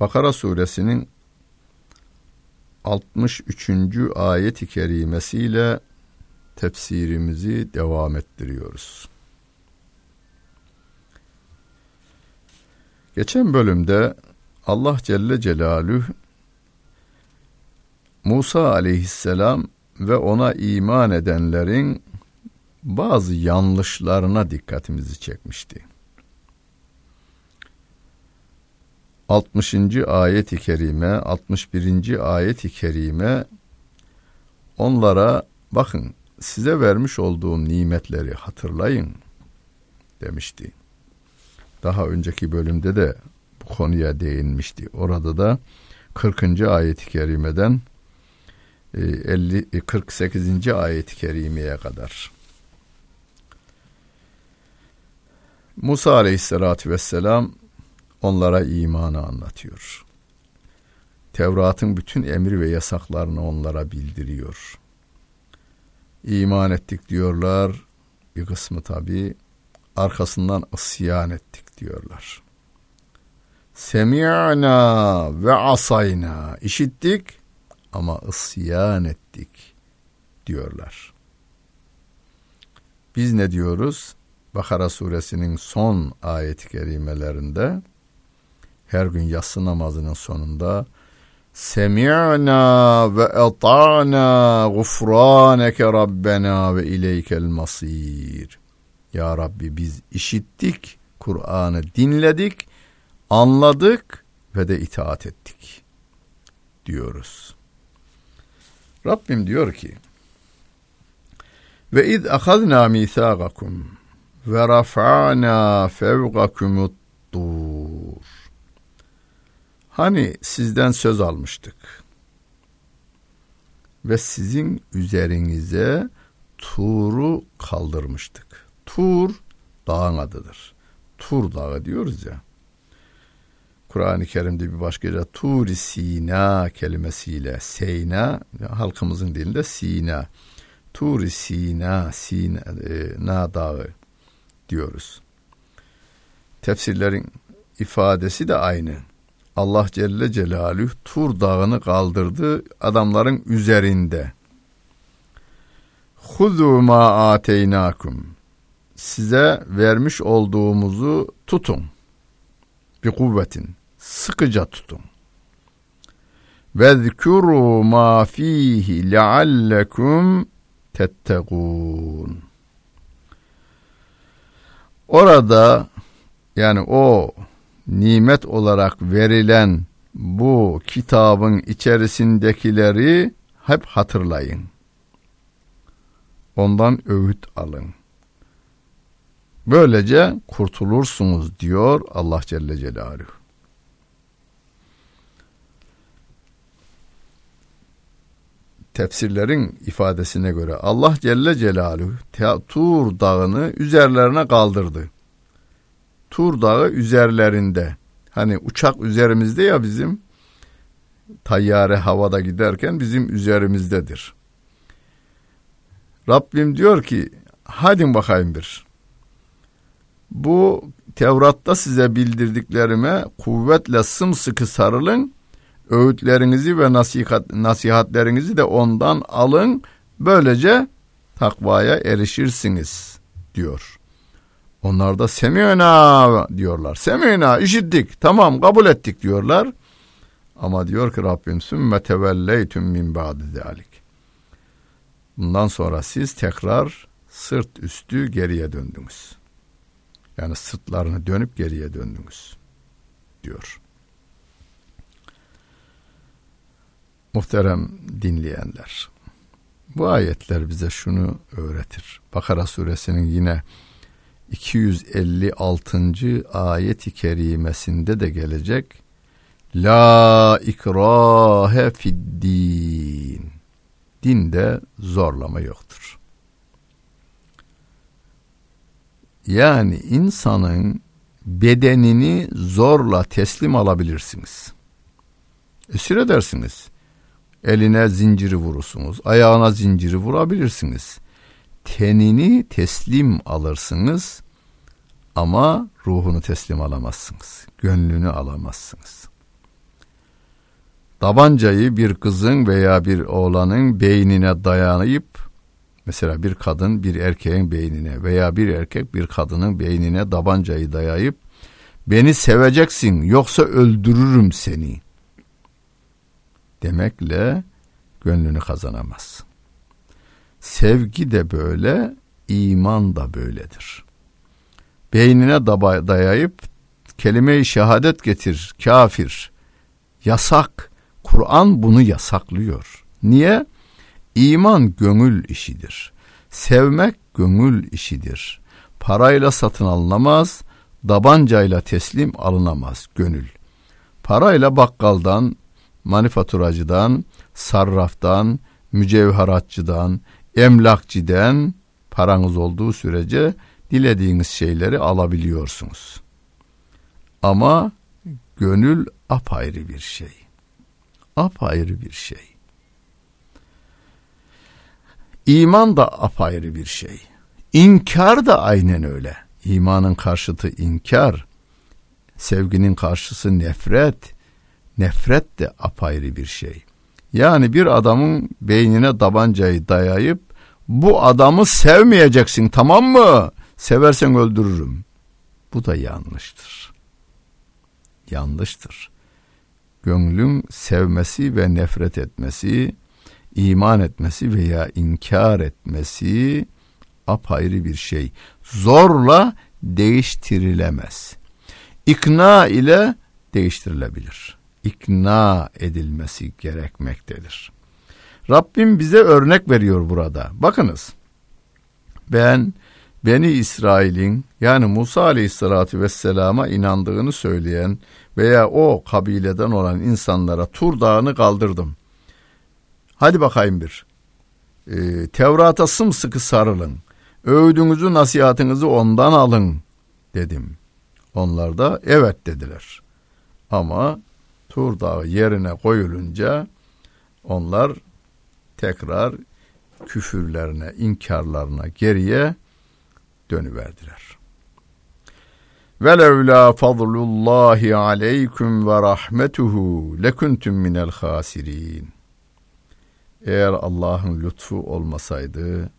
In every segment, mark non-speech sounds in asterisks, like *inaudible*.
Bakara suresinin 63. ayet-i kerimesiyle tefsirimizi devam ettiriyoruz. Geçen bölümde Allah Celle Celaluhu Musa aleyhisselam ve ona iman edenlerin bazı yanlışlarına dikkatimizi çekmişti. 60. ayet-i kerime, 61. ayet-i kerime onlara bakın size vermiş olduğum nimetleri hatırlayın demişti. Daha önceki bölümde de bu konuya değinmişti. Orada da 40. ayet-i kerimeden 50 48. E, ayet-i kerimeye kadar Musa aleyhissalatü vesselam onlara imanı anlatıyor. Tevrat'ın bütün emri ve yasaklarını onlara bildiriyor. İman ettik diyorlar. Bir kısmı tabi arkasından isyan ettik diyorlar. Semi'na ve asayna işittik ama isyan ettik diyorlar. Biz ne diyoruz? Bakara suresinin son ayet-i kerimelerinde her gün yatsı namazının sonunda Semi'na ve ata'na gufraneke rabbena ve ileykel masir. Ya Rabbi biz işittik, Kur'an'ı dinledik, anladık ve de itaat ettik diyoruz. Rabbim diyor ki ve iz ahadna misagakum ve rafa'na fevgakumut tur Hani sizden söz almıştık ve sizin üzerinize Tur'u kaldırmıştık. Tur dağın adıdır. Tur dağı diyoruz ya. Kur'an-ı Kerim'de bir başka yerde Tur-i Sina kelimesiyle Seyna halkımızın dilinde Sina. Tur-i Sina, Sina e, Na dağı diyoruz. Tefsirlerin ifadesi de aynı. Allah Celle Celaluhu Tur dağını kaldırdı adamların üzerinde. Huzu ma ateynakum. Size vermiş olduğumuzu tutun. Bir kuvvetin. Sıkıca tutun. Ve zkuru ma fihi leallekum tettegûn. Orada yani o nimet olarak verilen bu kitabın içerisindekileri hep hatırlayın. Ondan öğüt alın. Böylece kurtulursunuz diyor Allah Celle Celaluhu. Tefsirlerin ifadesine göre Allah Celle Celaluhu Tur dağını üzerlerine kaldırdı. Tur Dağı üzerlerinde. Hani uçak üzerimizde ya bizim tayyare havada giderken bizim üzerimizdedir. Rabbim diyor ki hadi bakayım bir. Bu Tevrat'ta size bildirdiklerime kuvvetle sımsıkı sarılın. Öğütlerinizi ve nasihat, nasihatlerinizi de ondan alın. Böylece takvaya erişirsiniz diyor. Onlar da semiyona diyorlar. Semiyona işittik tamam kabul ettik diyorlar. Ama diyor ki Rabbim sümme tevelleytüm min ba'di zalik. Bundan sonra siz tekrar sırt üstü geriye döndünüz. Yani sırtlarını dönüp geriye döndünüz diyor. Muhterem dinleyenler. Bu ayetler bize şunu öğretir. Bakara suresinin yine 256. ayet-i kerimesinde de gelecek. La ikrahe fiddin. Dinde zorlama yoktur. Yani insanın bedenini zorla teslim alabilirsiniz. Esir edersiniz. Eline zinciri vurursunuz, ayağına zinciri vurabilirsiniz. Tenini teslim alırsınız ama ruhunu teslim alamazsınız. Gönlünü alamazsınız. Tabancayı bir kızın veya bir oğlanın beynine dayanıp mesela bir kadın bir erkeğin beynine veya bir erkek bir kadının beynine tabancayı dayayıp beni seveceksin yoksa öldürürüm seni demekle gönlünü kazanamaz. Sevgi de böyle, iman da böyledir. Beynine dayayıp kelime-i şehadet getir, kafir, yasak. Kur'an bunu yasaklıyor. Niye? İman gönül işidir. Sevmek gönül işidir. Parayla satın alınamaz, dabancayla teslim alınamaz gönül. Parayla bakkaldan, manifaturacıdan, sarraftan, mücevheratçıdan, emlakçiden paranız olduğu sürece dilediğiniz şeyleri alabiliyorsunuz. Ama gönül apayrı bir şey. Apayrı bir şey. İman da apayrı bir şey. İnkar da aynen öyle. İmanın karşıtı inkar, sevginin karşısı nefret, nefret de apayrı bir şey. Yani bir adamın beynine tabancayı dayayıp bu adamı sevmeyeceksin tamam mı? Seversen öldürürüm. Bu da yanlıştır. Yanlıştır. Gönlün sevmesi ve nefret etmesi, iman etmesi veya inkar etmesi apayrı bir şey. Zorla değiştirilemez. İkna ile değiştirilebilir ikna edilmesi gerekmektedir. Rabbim bize örnek veriyor burada. Bakınız. Ben Beni İsrail'in yani Musa Aleyhisselatü Vesselam'a inandığını söyleyen veya o kabileden olan insanlara Tur Dağı'nı kaldırdım. Hadi bakayım bir. Ee, Tevrat'a sımsıkı sarılın. Övdüğünüzü nasihatınızı ondan alın dedim. Onlar da evet dediler. Ama Tur Dağı yerine koyulunca onlar tekrar küfürlerine, inkarlarına geriye dönüverdiler. Velevla fadlullahi aleyküm ve rahmetuhu lekuntum minel hasirin. Eğer Allah'ın lütfu olmasaydı,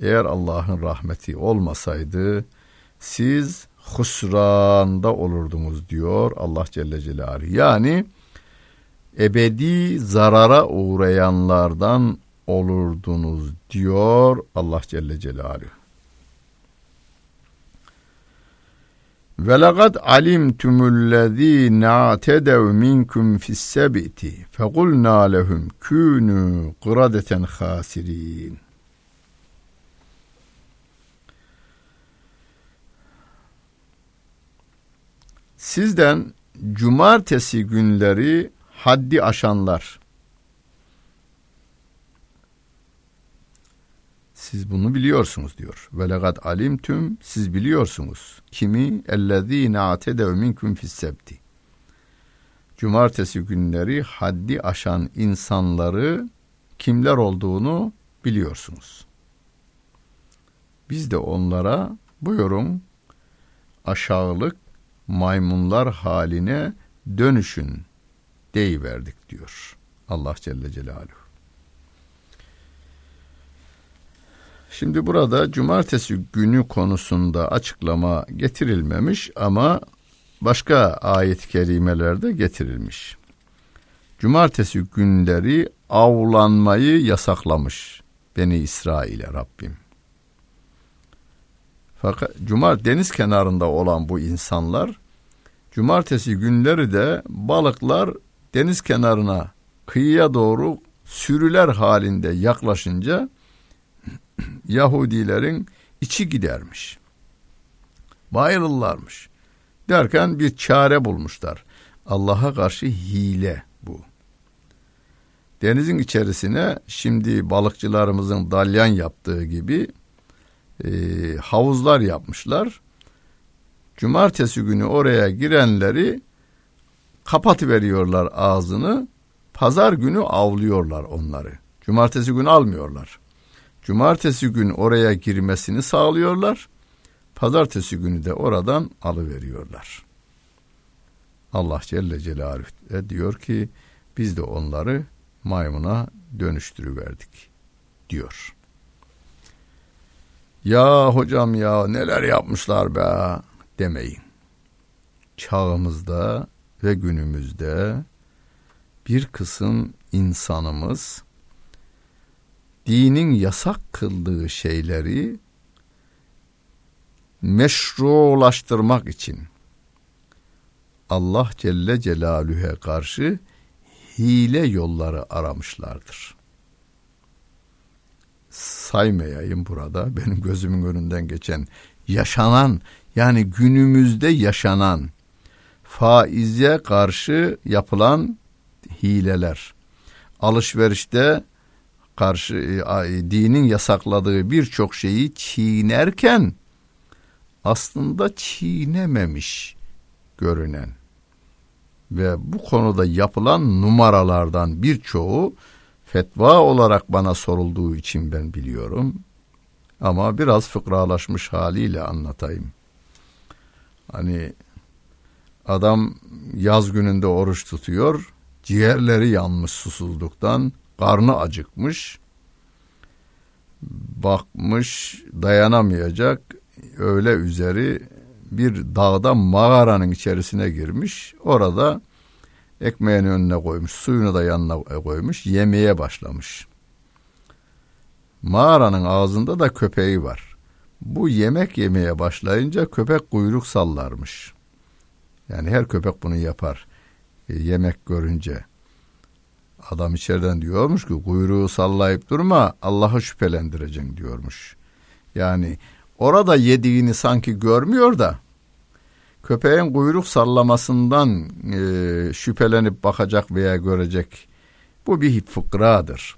eğer Allah'ın rahmeti olmasaydı, siz husranda olurdunuz diyor Allah Celle Celaluhu. Yani ebedi zarara uğrayanlardan olurdunuz diyor Allah Celle Celaluhu. Ve laqad alimtumullezîne atedev minkum fis-sebti fekulna lehum kûnû qıradeten hâsirîn. Sizden cumartesi günleri haddi aşanlar. Siz bunu biliyorsunuz diyor. Ve legad alimtüm siz biliyorsunuz. Kimi ellezîne atedev minkum fissebti. Cumartesi günleri haddi aşan insanları kimler olduğunu biliyorsunuz. Biz de onlara buyurun aşağılık maymunlar haline dönüşün deyiverdik diyor Allah Celle Celaluhu. Şimdi burada cumartesi günü konusunda açıklama getirilmemiş ama başka ayet-i kerimelerde getirilmiş. Cumartesi günleri avlanmayı yasaklamış Beni İsrail'e Rabbim. Fakat cumart deniz kenarında olan bu insanlar cumartesi günleri de balıklar deniz kenarına kıyıya doğru sürüler halinde yaklaşınca *clears throat* Yahudilerin içi gidermiş. Bayılırlarmış. Derken bir çare bulmuşlar. Allah'a karşı hile bu. Denizin içerisine şimdi balıkçılarımızın dalyan yaptığı gibi e, havuzlar yapmışlar. Cumartesi günü oraya girenleri kapatıveriyorlar ağzını. Pazar günü avlıyorlar onları. Cumartesi günü almıyorlar. Cumartesi gün oraya girmesini sağlıyorlar. Pazartesi günü de oradan alıveriyorlar. Allah Celle Celaluhu diyor ki biz de onları maymuna dönüştürüverdik diyor. Ya hocam ya neler yapmışlar be demeyin. Çağımızda ve günümüzde bir kısım insanımız dinin yasak kıldığı şeyleri meşrulaştırmak için Allah Celle Celaluhu'ya karşı hile yolları aramışlardır. Saymayayım burada benim gözümün önünden geçen yaşanan yani günümüzde yaşanan faize karşı yapılan hileler, alışverişte karşı e, dinin yasakladığı birçok şeyi çiğnerken aslında çiğnememiş görünen ve bu konuda yapılan numaralardan birçoğu fetva olarak bana sorulduğu için ben biliyorum. Ama biraz fıkralaşmış haliyle anlatayım. Hani adam yaz gününde oruç tutuyor, ciğerleri yanmış susuzluktan, karnı acıkmış, bakmış dayanamayacak, öyle üzeri bir dağda mağaranın içerisine girmiş. Orada ekmeğin önüne koymuş, suyunu da yanına koymuş, yemeye başlamış. Mağaranın ağzında da köpeği var. Bu yemek yemeye başlayınca köpek kuyruk sallarmış. Yani her köpek bunu yapar. E, yemek görünce. Adam içeriden diyormuş ki kuyruğu sallayıp durma Allah'ı şüphelendireceksin diyormuş. Yani orada yediğini sanki görmüyor da köpeğin kuyruk sallamasından e, şüphelenip bakacak veya görecek. Bu bir fıkradır.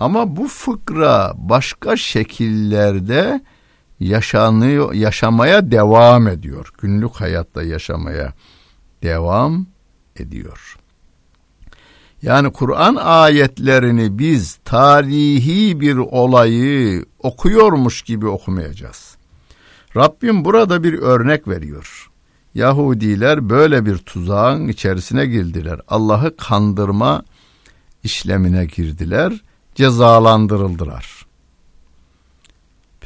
Ama bu fıkra başka şekillerde yaşanıyor, yaşamaya devam ediyor. Günlük hayatta yaşamaya devam ediyor. Yani Kur'an ayetlerini biz tarihi bir olayı okuyormuş gibi okumayacağız. Rabbim burada bir örnek veriyor. Yahudiler böyle bir tuzağın içerisine girdiler. Allah'ı kandırma işlemine girdiler, cezalandırıldılar.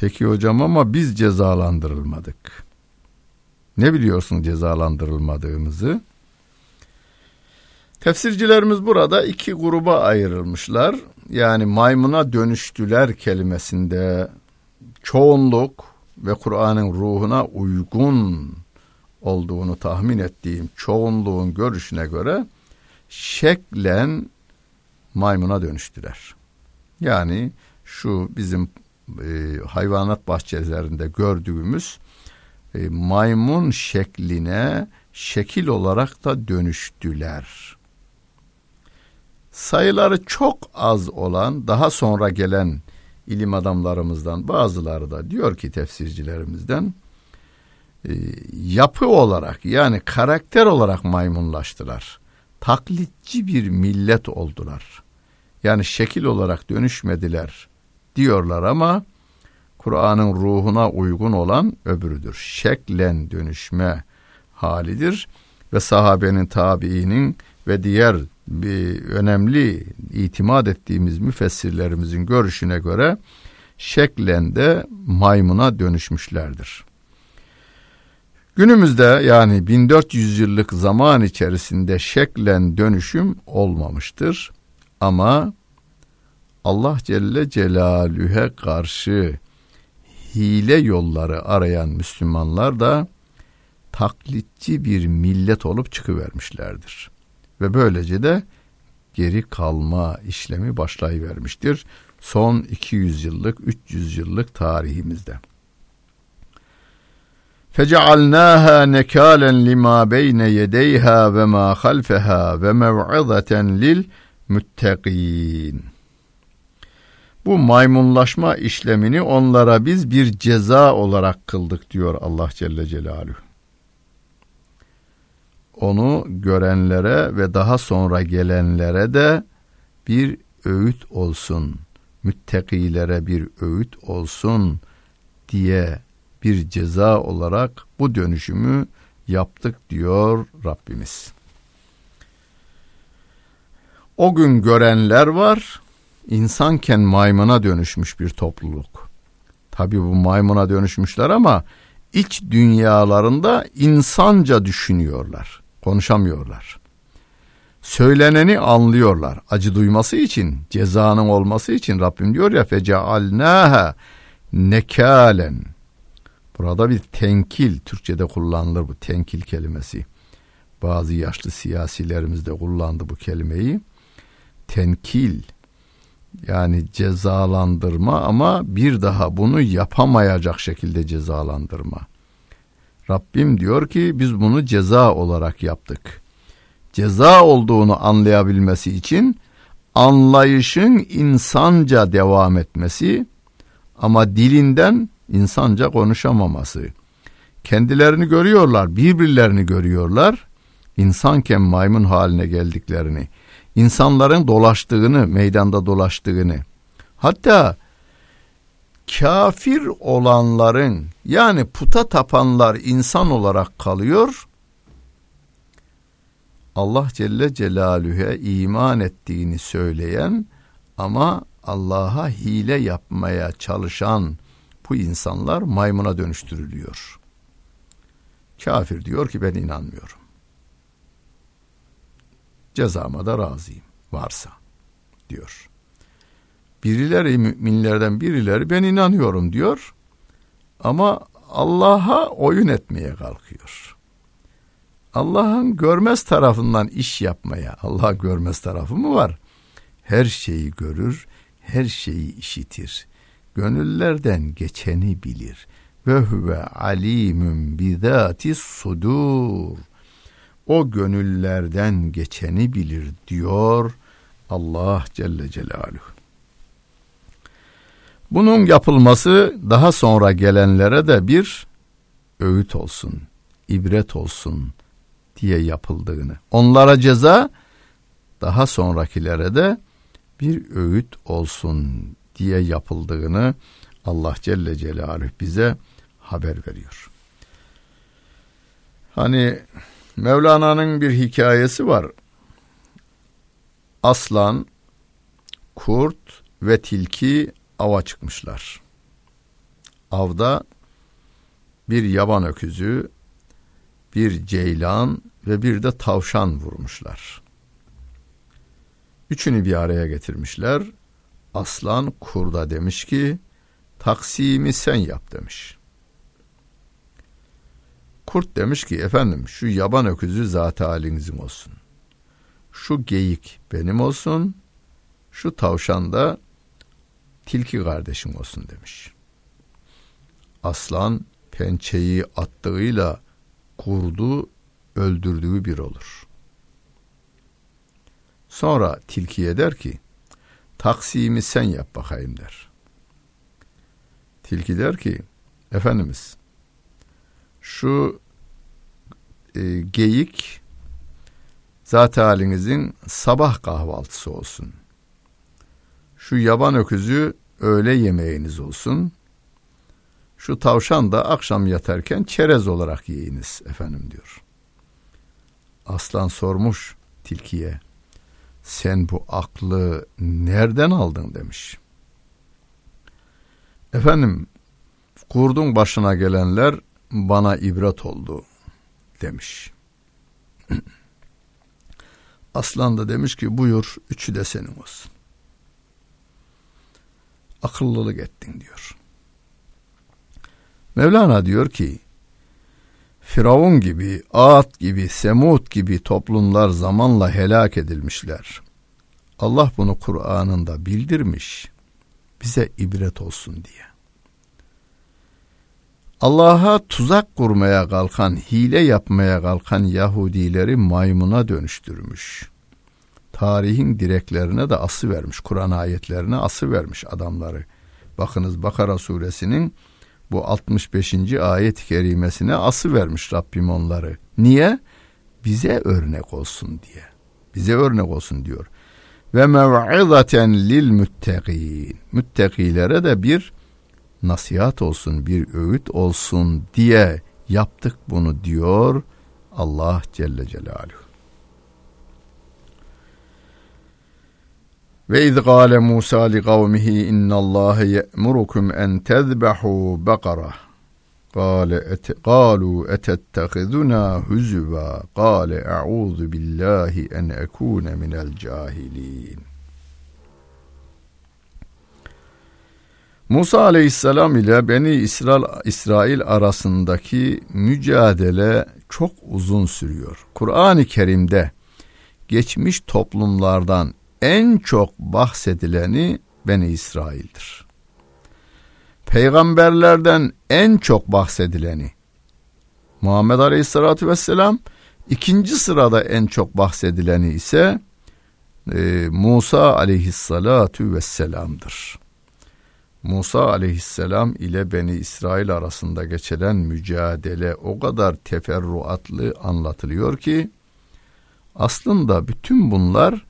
Peki hocam ama biz cezalandırılmadık. Ne biliyorsun cezalandırılmadığımızı? Tefsircilerimiz burada iki gruba ayrılmışlar. Yani maymuna dönüştüler kelimesinde çoğunluk ve Kur'an'ın ruhuna uygun olduğunu tahmin ettiğim çoğunluğun görüşüne göre şeklen maymuna dönüştüler. Yani şu bizim e, hayvanat bahçelerinde gördüğümüz e, maymun şekline şekil olarak da dönüştüler. Sayıları çok az olan daha sonra gelen ilim adamlarımızdan bazıları da diyor ki tefsircilerimizden e, yapı olarak yani karakter olarak maymunlaştılar. Taklitçi bir millet oldular. Yani şekil olarak dönüşmediler diyorlar ama Kur'an'ın ruhuna uygun olan öbürüdür. Şeklen dönüşme halidir ve sahabenin tabiinin ve diğer bir önemli itimat ettiğimiz müfessirlerimizin görüşüne göre şeklen de maymuna dönüşmüşlerdir. Günümüzde yani 1400 yıllık zaman içerisinde şeklen dönüşüm olmamıştır. Ama Allah Celle Celaluhu'ya karşı hile yolları arayan Müslümanlar da taklitçi bir millet olup çıkıvermişlerdir. Ve böylece de geri kalma işlemi başlayıvermiştir. Son 200 yıllık, 300 yıllık tarihimizde. فَجَعَلْنَاهَا نَكَالًا لِمَا بَيْنَ يَدَيْهَا وَمَا خَلْفَهَا وَمَوْعِظَةً لِلْمُتَّقِينَ bu maymunlaşma işlemini onlara biz bir ceza olarak kıldık diyor Allah Celle Celaluhu. Onu görenlere ve daha sonra gelenlere de bir öğüt olsun, müttekilere bir öğüt olsun diye bir ceza olarak bu dönüşümü yaptık diyor Rabbimiz. O gün görenler var, insanken maymuna dönüşmüş bir topluluk. Tabi bu maymuna dönüşmüşler ama iç dünyalarında insanca düşünüyorlar, konuşamıyorlar. Söyleneni anlıyorlar. Acı duyması için, cezanın olması için Rabbim diyor ya fecealnaha nekalen. Burada bir tenkil Türkçede kullanılır bu tenkil kelimesi. Bazı yaşlı siyasilerimiz de kullandı bu kelimeyi. Tenkil yani cezalandırma ama bir daha bunu yapamayacak şekilde cezalandırma. Rabbim diyor ki biz bunu ceza olarak yaptık. Ceza olduğunu anlayabilmesi için anlayışın insanca devam etmesi ama dilinden insanca konuşamaması. Kendilerini görüyorlar, birbirlerini görüyorlar. İnsanken maymun haline geldiklerini, insanların dolaştığını, meydanda dolaştığını. Hatta kafir olanların yani puta tapanlar insan olarak kalıyor. Allah Celle Celaluhu'ya iman ettiğini söyleyen ama Allah'a hile yapmaya çalışan bu insanlar maymuna dönüştürülüyor. Kafir diyor ki ben inanmıyorum. Cezama da razıyım varsa diyor. Birileri müminlerden birileri ben inanıyorum diyor. Ama Allah'a oyun etmeye kalkıyor. Allah'ın görmez tarafından iş yapmaya. Allah görmez tarafı mı var? Her şeyi görür, her şeyi işitir gönüllerden geçeni bilir. Ve huve alimün bizati sudur. O gönüllerden geçeni bilir diyor Allah Celle Celaluhu. Bunun yapılması daha sonra gelenlere de bir öğüt olsun, ibret olsun diye yapıldığını. Onlara ceza, daha sonrakilere de bir öğüt olsun diye yapıldığını Allah Celle Celaluhu bize haber veriyor. Hani Mevlana'nın bir hikayesi var. Aslan, kurt ve tilki ava çıkmışlar. Avda bir yaban öküzü, bir ceylan ve bir de tavşan vurmuşlar. Üçünü bir araya getirmişler Aslan kurda demiş ki taksimi sen yap demiş. Kurt demiş ki efendim şu yaban öküzü zat halinizin olsun. Şu geyik benim olsun. Şu tavşan da tilki kardeşim olsun demiş. Aslan pençeyi attığıyla kurdu öldürdüğü bir olur. Sonra tilkiye der ki taksimi sen yap bakayım der. Tilki der ki Efendimiz şu e, geyik zat halinizin sabah kahvaltısı olsun. Şu yaban öküzü öğle yemeğiniz olsun. Şu tavşan da akşam yatarken çerez olarak yiyiniz efendim diyor. Aslan sormuş tilkiye sen bu aklı nereden aldın demiş. Efendim kurdun başına gelenler bana ibret oldu demiş. *clears throat* Aslan da demiş ki buyur üçü de senin olsun. Akıllılık ettin diyor. Mevlana diyor ki Firavun gibi, Ad gibi, Semud gibi toplumlar zamanla helak edilmişler. Allah bunu Kur'an'ında bildirmiş. Bize ibret olsun diye. Allah'a tuzak kurmaya kalkan, hile yapmaya kalkan Yahudileri maymuna dönüştürmüş. Tarihin direklerine de ası vermiş, Kur'an ayetlerine ası vermiş adamları. Bakınız Bakara suresinin bu 65. ayet-i kerimesine ası vermiş Rabbim onları. Niye? Bize örnek olsun diye. Bize örnek olsun diyor. Ve mev'izaten lil müttegin. Müttegilere de bir nasihat olsun, bir öğüt olsun diye yaptık bunu diyor Allah Celle Celaluhu. Ve iz gâle Musa li kavmihi innallâhe ye'murukum en tezbehû bekara. Kâle et, kâlu etettehiduna hüzüva. Kâle e'ûzu billahi en ekûne minel cahilîn. Musa aleyhisselam ile Beni İsrail, İsrail arasındaki mücadele çok uzun sürüyor. Kur'an-ı Kerim'de geçmiş toplumlardan en çok bahsedileni Beni İsrail'dir. Peygamberlerden en çok bahsedileni Muhammed Aleyhisselatü Vesselam ikinci sırada en çok bahsedileni ise e, Musa Aleyhisselatü Vesselam'dır. Musa aleyhisselam ile Beni İsrail arasında geçilen mücadele o kadar teferruatlı anlatılıyor ki aslında bütün bunlar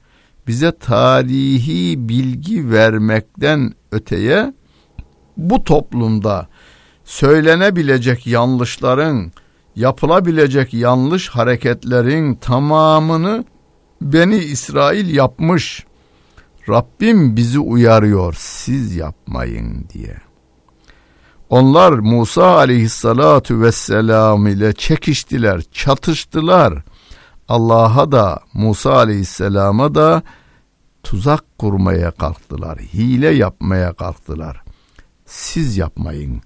bize tarihi bilgi vermekten öteye bu toplumda söylenebilecek yanlışların, yapılabilecek yanlış hareketlerin tamamını Beni İsrail yapmış Rabbim bizi uyarıyor siz yapmayın diye. Onlar Musa aleyhissalatu vesselam ile çekiştiler, çatıştılar. Allah'a da Musa aleyhisselama da tuzak kurmaya kalktılar, hile yapmaya kalktılar. Siz yapmayın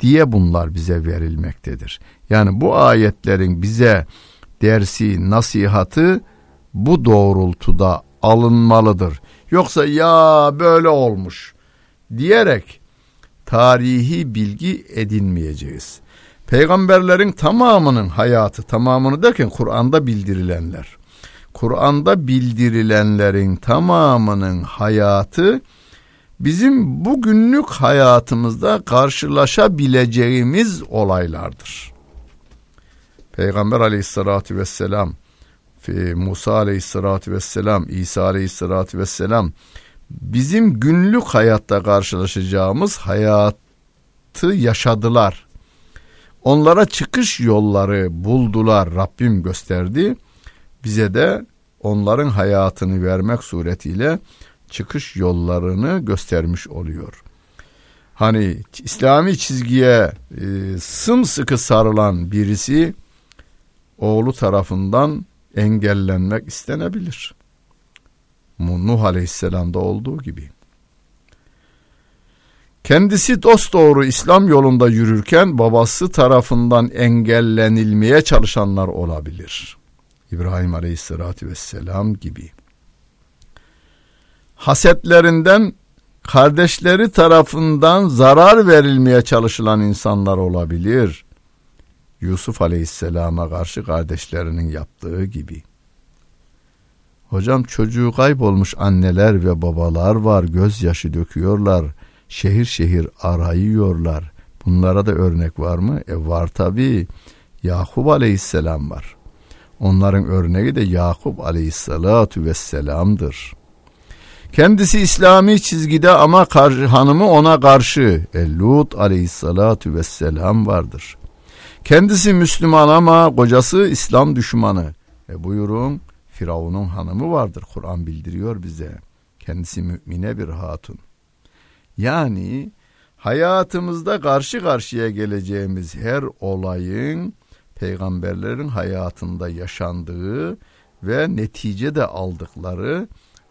diye bunlar bize verilmektedir. Yani bu ayetlerin bize dersi, nasihatı bu doğrultuda alınmalıdır. Yoksa ya böyle olmuş diyerek tarihi bilgi edinmeyeceğiz. Peygamberlerin tamamının hayatı, tamamını derken Kur'an'da bildirilenler. Kur'an'da bildirilenlerin tamamının hayatı bizim bugünlük hayatımızda karşılaşabileceğimiz olaylardır. Peygamber aleyhissalatü vesselam Musa aleyhissalatü vesselam, İsa aleyhissalatü vesselam bizim günlük hayatta karşılaşacağımız hayatı yaşadılar. Onlara çıkış yolları buldular Rabbim gösterdi. Bize de onların hayatını vermek suretiyle çıkış yollarını göstermiş oluyor. Hani İslami çizgiye e, sımsıkı sarılan birisi oğlu tarafından engellenmek istenebilir. Nuh Aleyhisselam'da olduğu gibi. Kendisi dost doğru İslam yolunda yürürken babası tarafından engellenilmeye çalışanlar olabilir. İbrahim Aleyhisselatü Vesselam gibi. Hasetlerinden kardeşleri tarafından zarar verilmeye çalışılan insanlar olabilir. Yusuf Aleyhisselam'a karşı kardeşlerinin yaptığı gibi. Hocam çocuğu kaybolmuş anneler ve babalar var, gözyaşı döküyorlar, şehir şehir arayıyorlar. Bunlara da örnek var mı? E var tabi. Yakup Aleyhisselam var. Onların örneği de Yakup Aleyhisselatu Vesselam'dır. Kendisi İslami çizgide ama karşı, hanımı ona karşı e, Lut Aleyhisselatu Vesselam vardır. Kendisi Müslüman ama kocası İslam düşmanı. E buyurun Firavun'un hanımı vardır. Kur'an bildiriyor bize. Kendisi mümine bir hatun. Yani hayatımızda karşı karşıya geleceğimiz her olayın peygamberlerin hayatında yaşandığı ve netice de aldıkları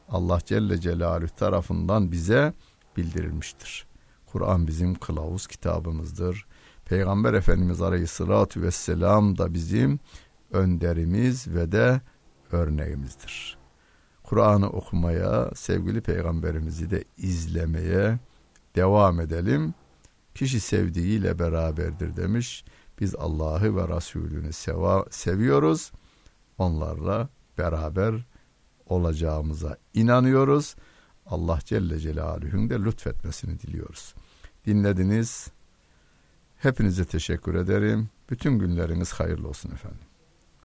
Allah Celle Celaluhu tarafından bize bildirilmiştir. Kur'an bizim kılavuz kitabımızdır. Peygamber Efendimiz Aleyhisselatü Vesselam da bizim önderimiz ve de örneğimizdir. Kur'an'ı okumaya, sevgili peygamberimizi de izlemeye devam edelim kişi sevdiğiyle beraberdir demiş. Biz Allah'ı ve Resulünü seva, seviyoruz. Onlarla beraber olacağımıza inanıyoruz. Allah Celle Celaluhu'nun de lütfetmesini diliyoruz. Dinlediniz. Hepinize teşekkür ederim. Bütün günleriniz hayırlı olsun efendim.